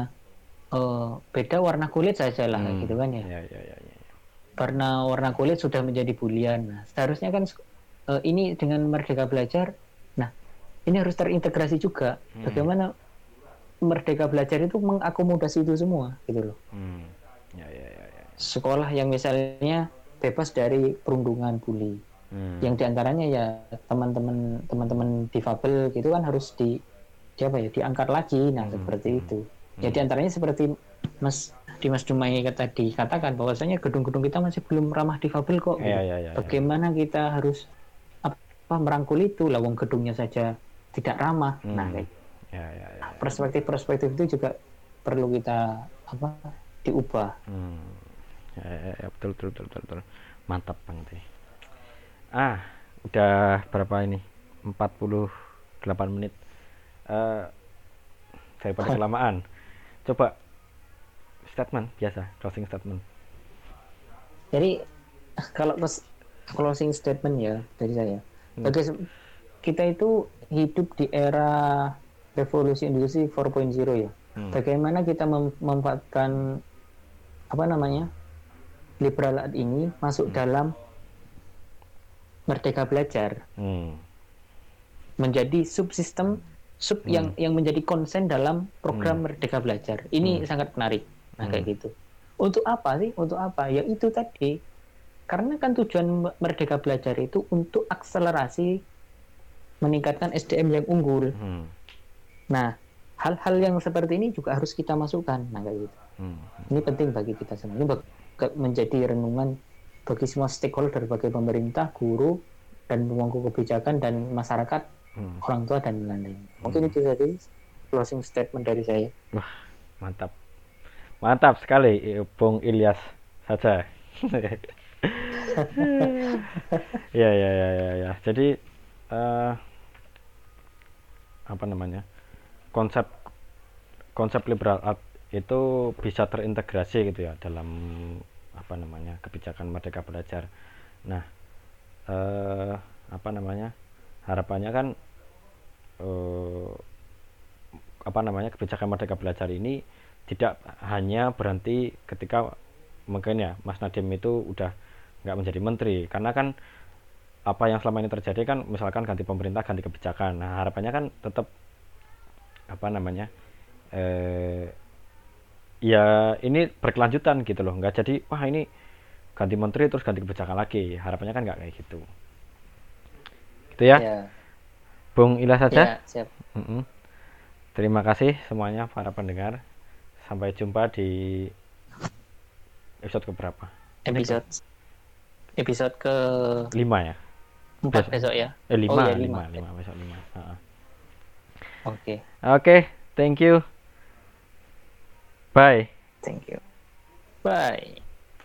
eh, beda warna kulit saja lah Hmm, gitu kan ya ya ya ya, ya. karena warna kulit sudah menjadi bulian nah, seharusnya kan eh, ini dengan merdeka belajar nah ini harus terintegrasi juga Hmm. bagaimana merdeka belajar itu mengakomodasi itu semua gitu loh Hmm, ya ya ya, ya. sekolah yang misalnya bebas dari perundungan bully Hmm. yang di antaranya ya teman-teman teman-teman difabel gitu kan harus di, di apa ya diangkat lagi nah Hmm. seperti itu ya di antaranya seperti Mas Dimas Dumai tadi katakan bahwasanya gedung-gedung kita masih belum ramah difabel kok ya ya ya, ya. bagaimana kita harus apa merangkul itu lawang gedungnya saja tidak ramah nah Hmm. kayak ya ya ya, ya. perspektif-perspektif itu juga perlu kita apa diubah Hmm. Ya, ya, ya, betul, betul, betul, betul, betul. Mantap Bang Teh. Ah, udah berapa ini? 48 menit. Eh daripada kelamaan. Coba statement biasa, closing statement. Jadi kalau closing statement ya dari saya, Hmm. bagi se- kita itu hidup di era revolusi industri 4.0 ya. Hmm. Bagaimana kita mem- memanfaatkan apa namanya liberal art ini masuk dalam merdeka belajar Hmm. menjadi subsistem sub yang yang menjadi konsen dalam program merdeka belajar. Ini sangat menarik. Nah kayak gitu. Untuk apa sih? Untuk apa? Ya itu tadi. Karena kan tujuan merdeka belajar itu untuk akselerasi meningkatkan SDM yang unggul. Hmm. Nah, hal-hal yang seperti ini juga harus kita masukkan. Nah, kayak gitu. Hmm. Ini penting bagi kita semua. Ini menjadi renungan bagi semua stakeholder, bagi pemerintah, guru, dan pemangku kebijakan dan masyarakat, Hmm. orang tua dan lain-lain. Mungkin itu tadi closing statement dari saya. Wah, mantap. Mantap sekali Bung Ilyas saja. ya ya ya ya ya. Jadi eh apa namanya? Konsep konsep liberal art itu bisa terintegrasi gitu ya dalam apa namanya? kebijakan Merdeka Belajar. Nah, eh apa namanya? Harapannya kan eh apa namanya kebijakan Merdeka Belajar ini tidak hanya berhenti ketika mungkin ya Mas Nadiem itu udah nggak menjadi menteri. Karena kan apa yang selama ini terjadi kan misalkan ganti pemerintah ganti kebijakan. Nah harapannya kan tetap apa namanya eh ya ini berkelanjutan gitu loh. Nggak jadi wah ini ganti menteri terus ganti kebijakan lagi. Harapannya kan nggak kayak gitu gitu ya, Ya, Bung Ilyas saja ya, siap. Mm-mm. Terima kasih semuanya para pendengar. Sampai jumpa di episode keberapa? Episode episode ke Lima ya. Empat Besok. besok ya. Eh lima, iya, lima, lima. lima, besok lima. Oke, Oke, thank you. Bye. thank you. Bye.